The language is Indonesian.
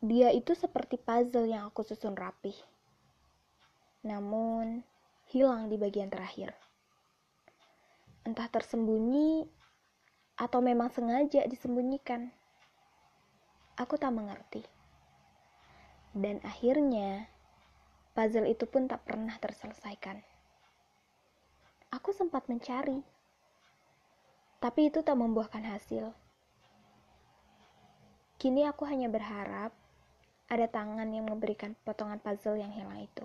Dia itu seperti puzzle yang aku susun rapih. Namun, hilang di bagian terakhir. Entah tersembunyi atau memang sengaja disembunyikan. Aku tak mengerti. Dan akhirnya, puzzle itu pun tak pernah terselesaikan. Aku sempat mencari, tapi itu tak membuahkan hasil. Kini aku hanya berharap ada tangan yang memberikan potongan puzzle yang hilang itu.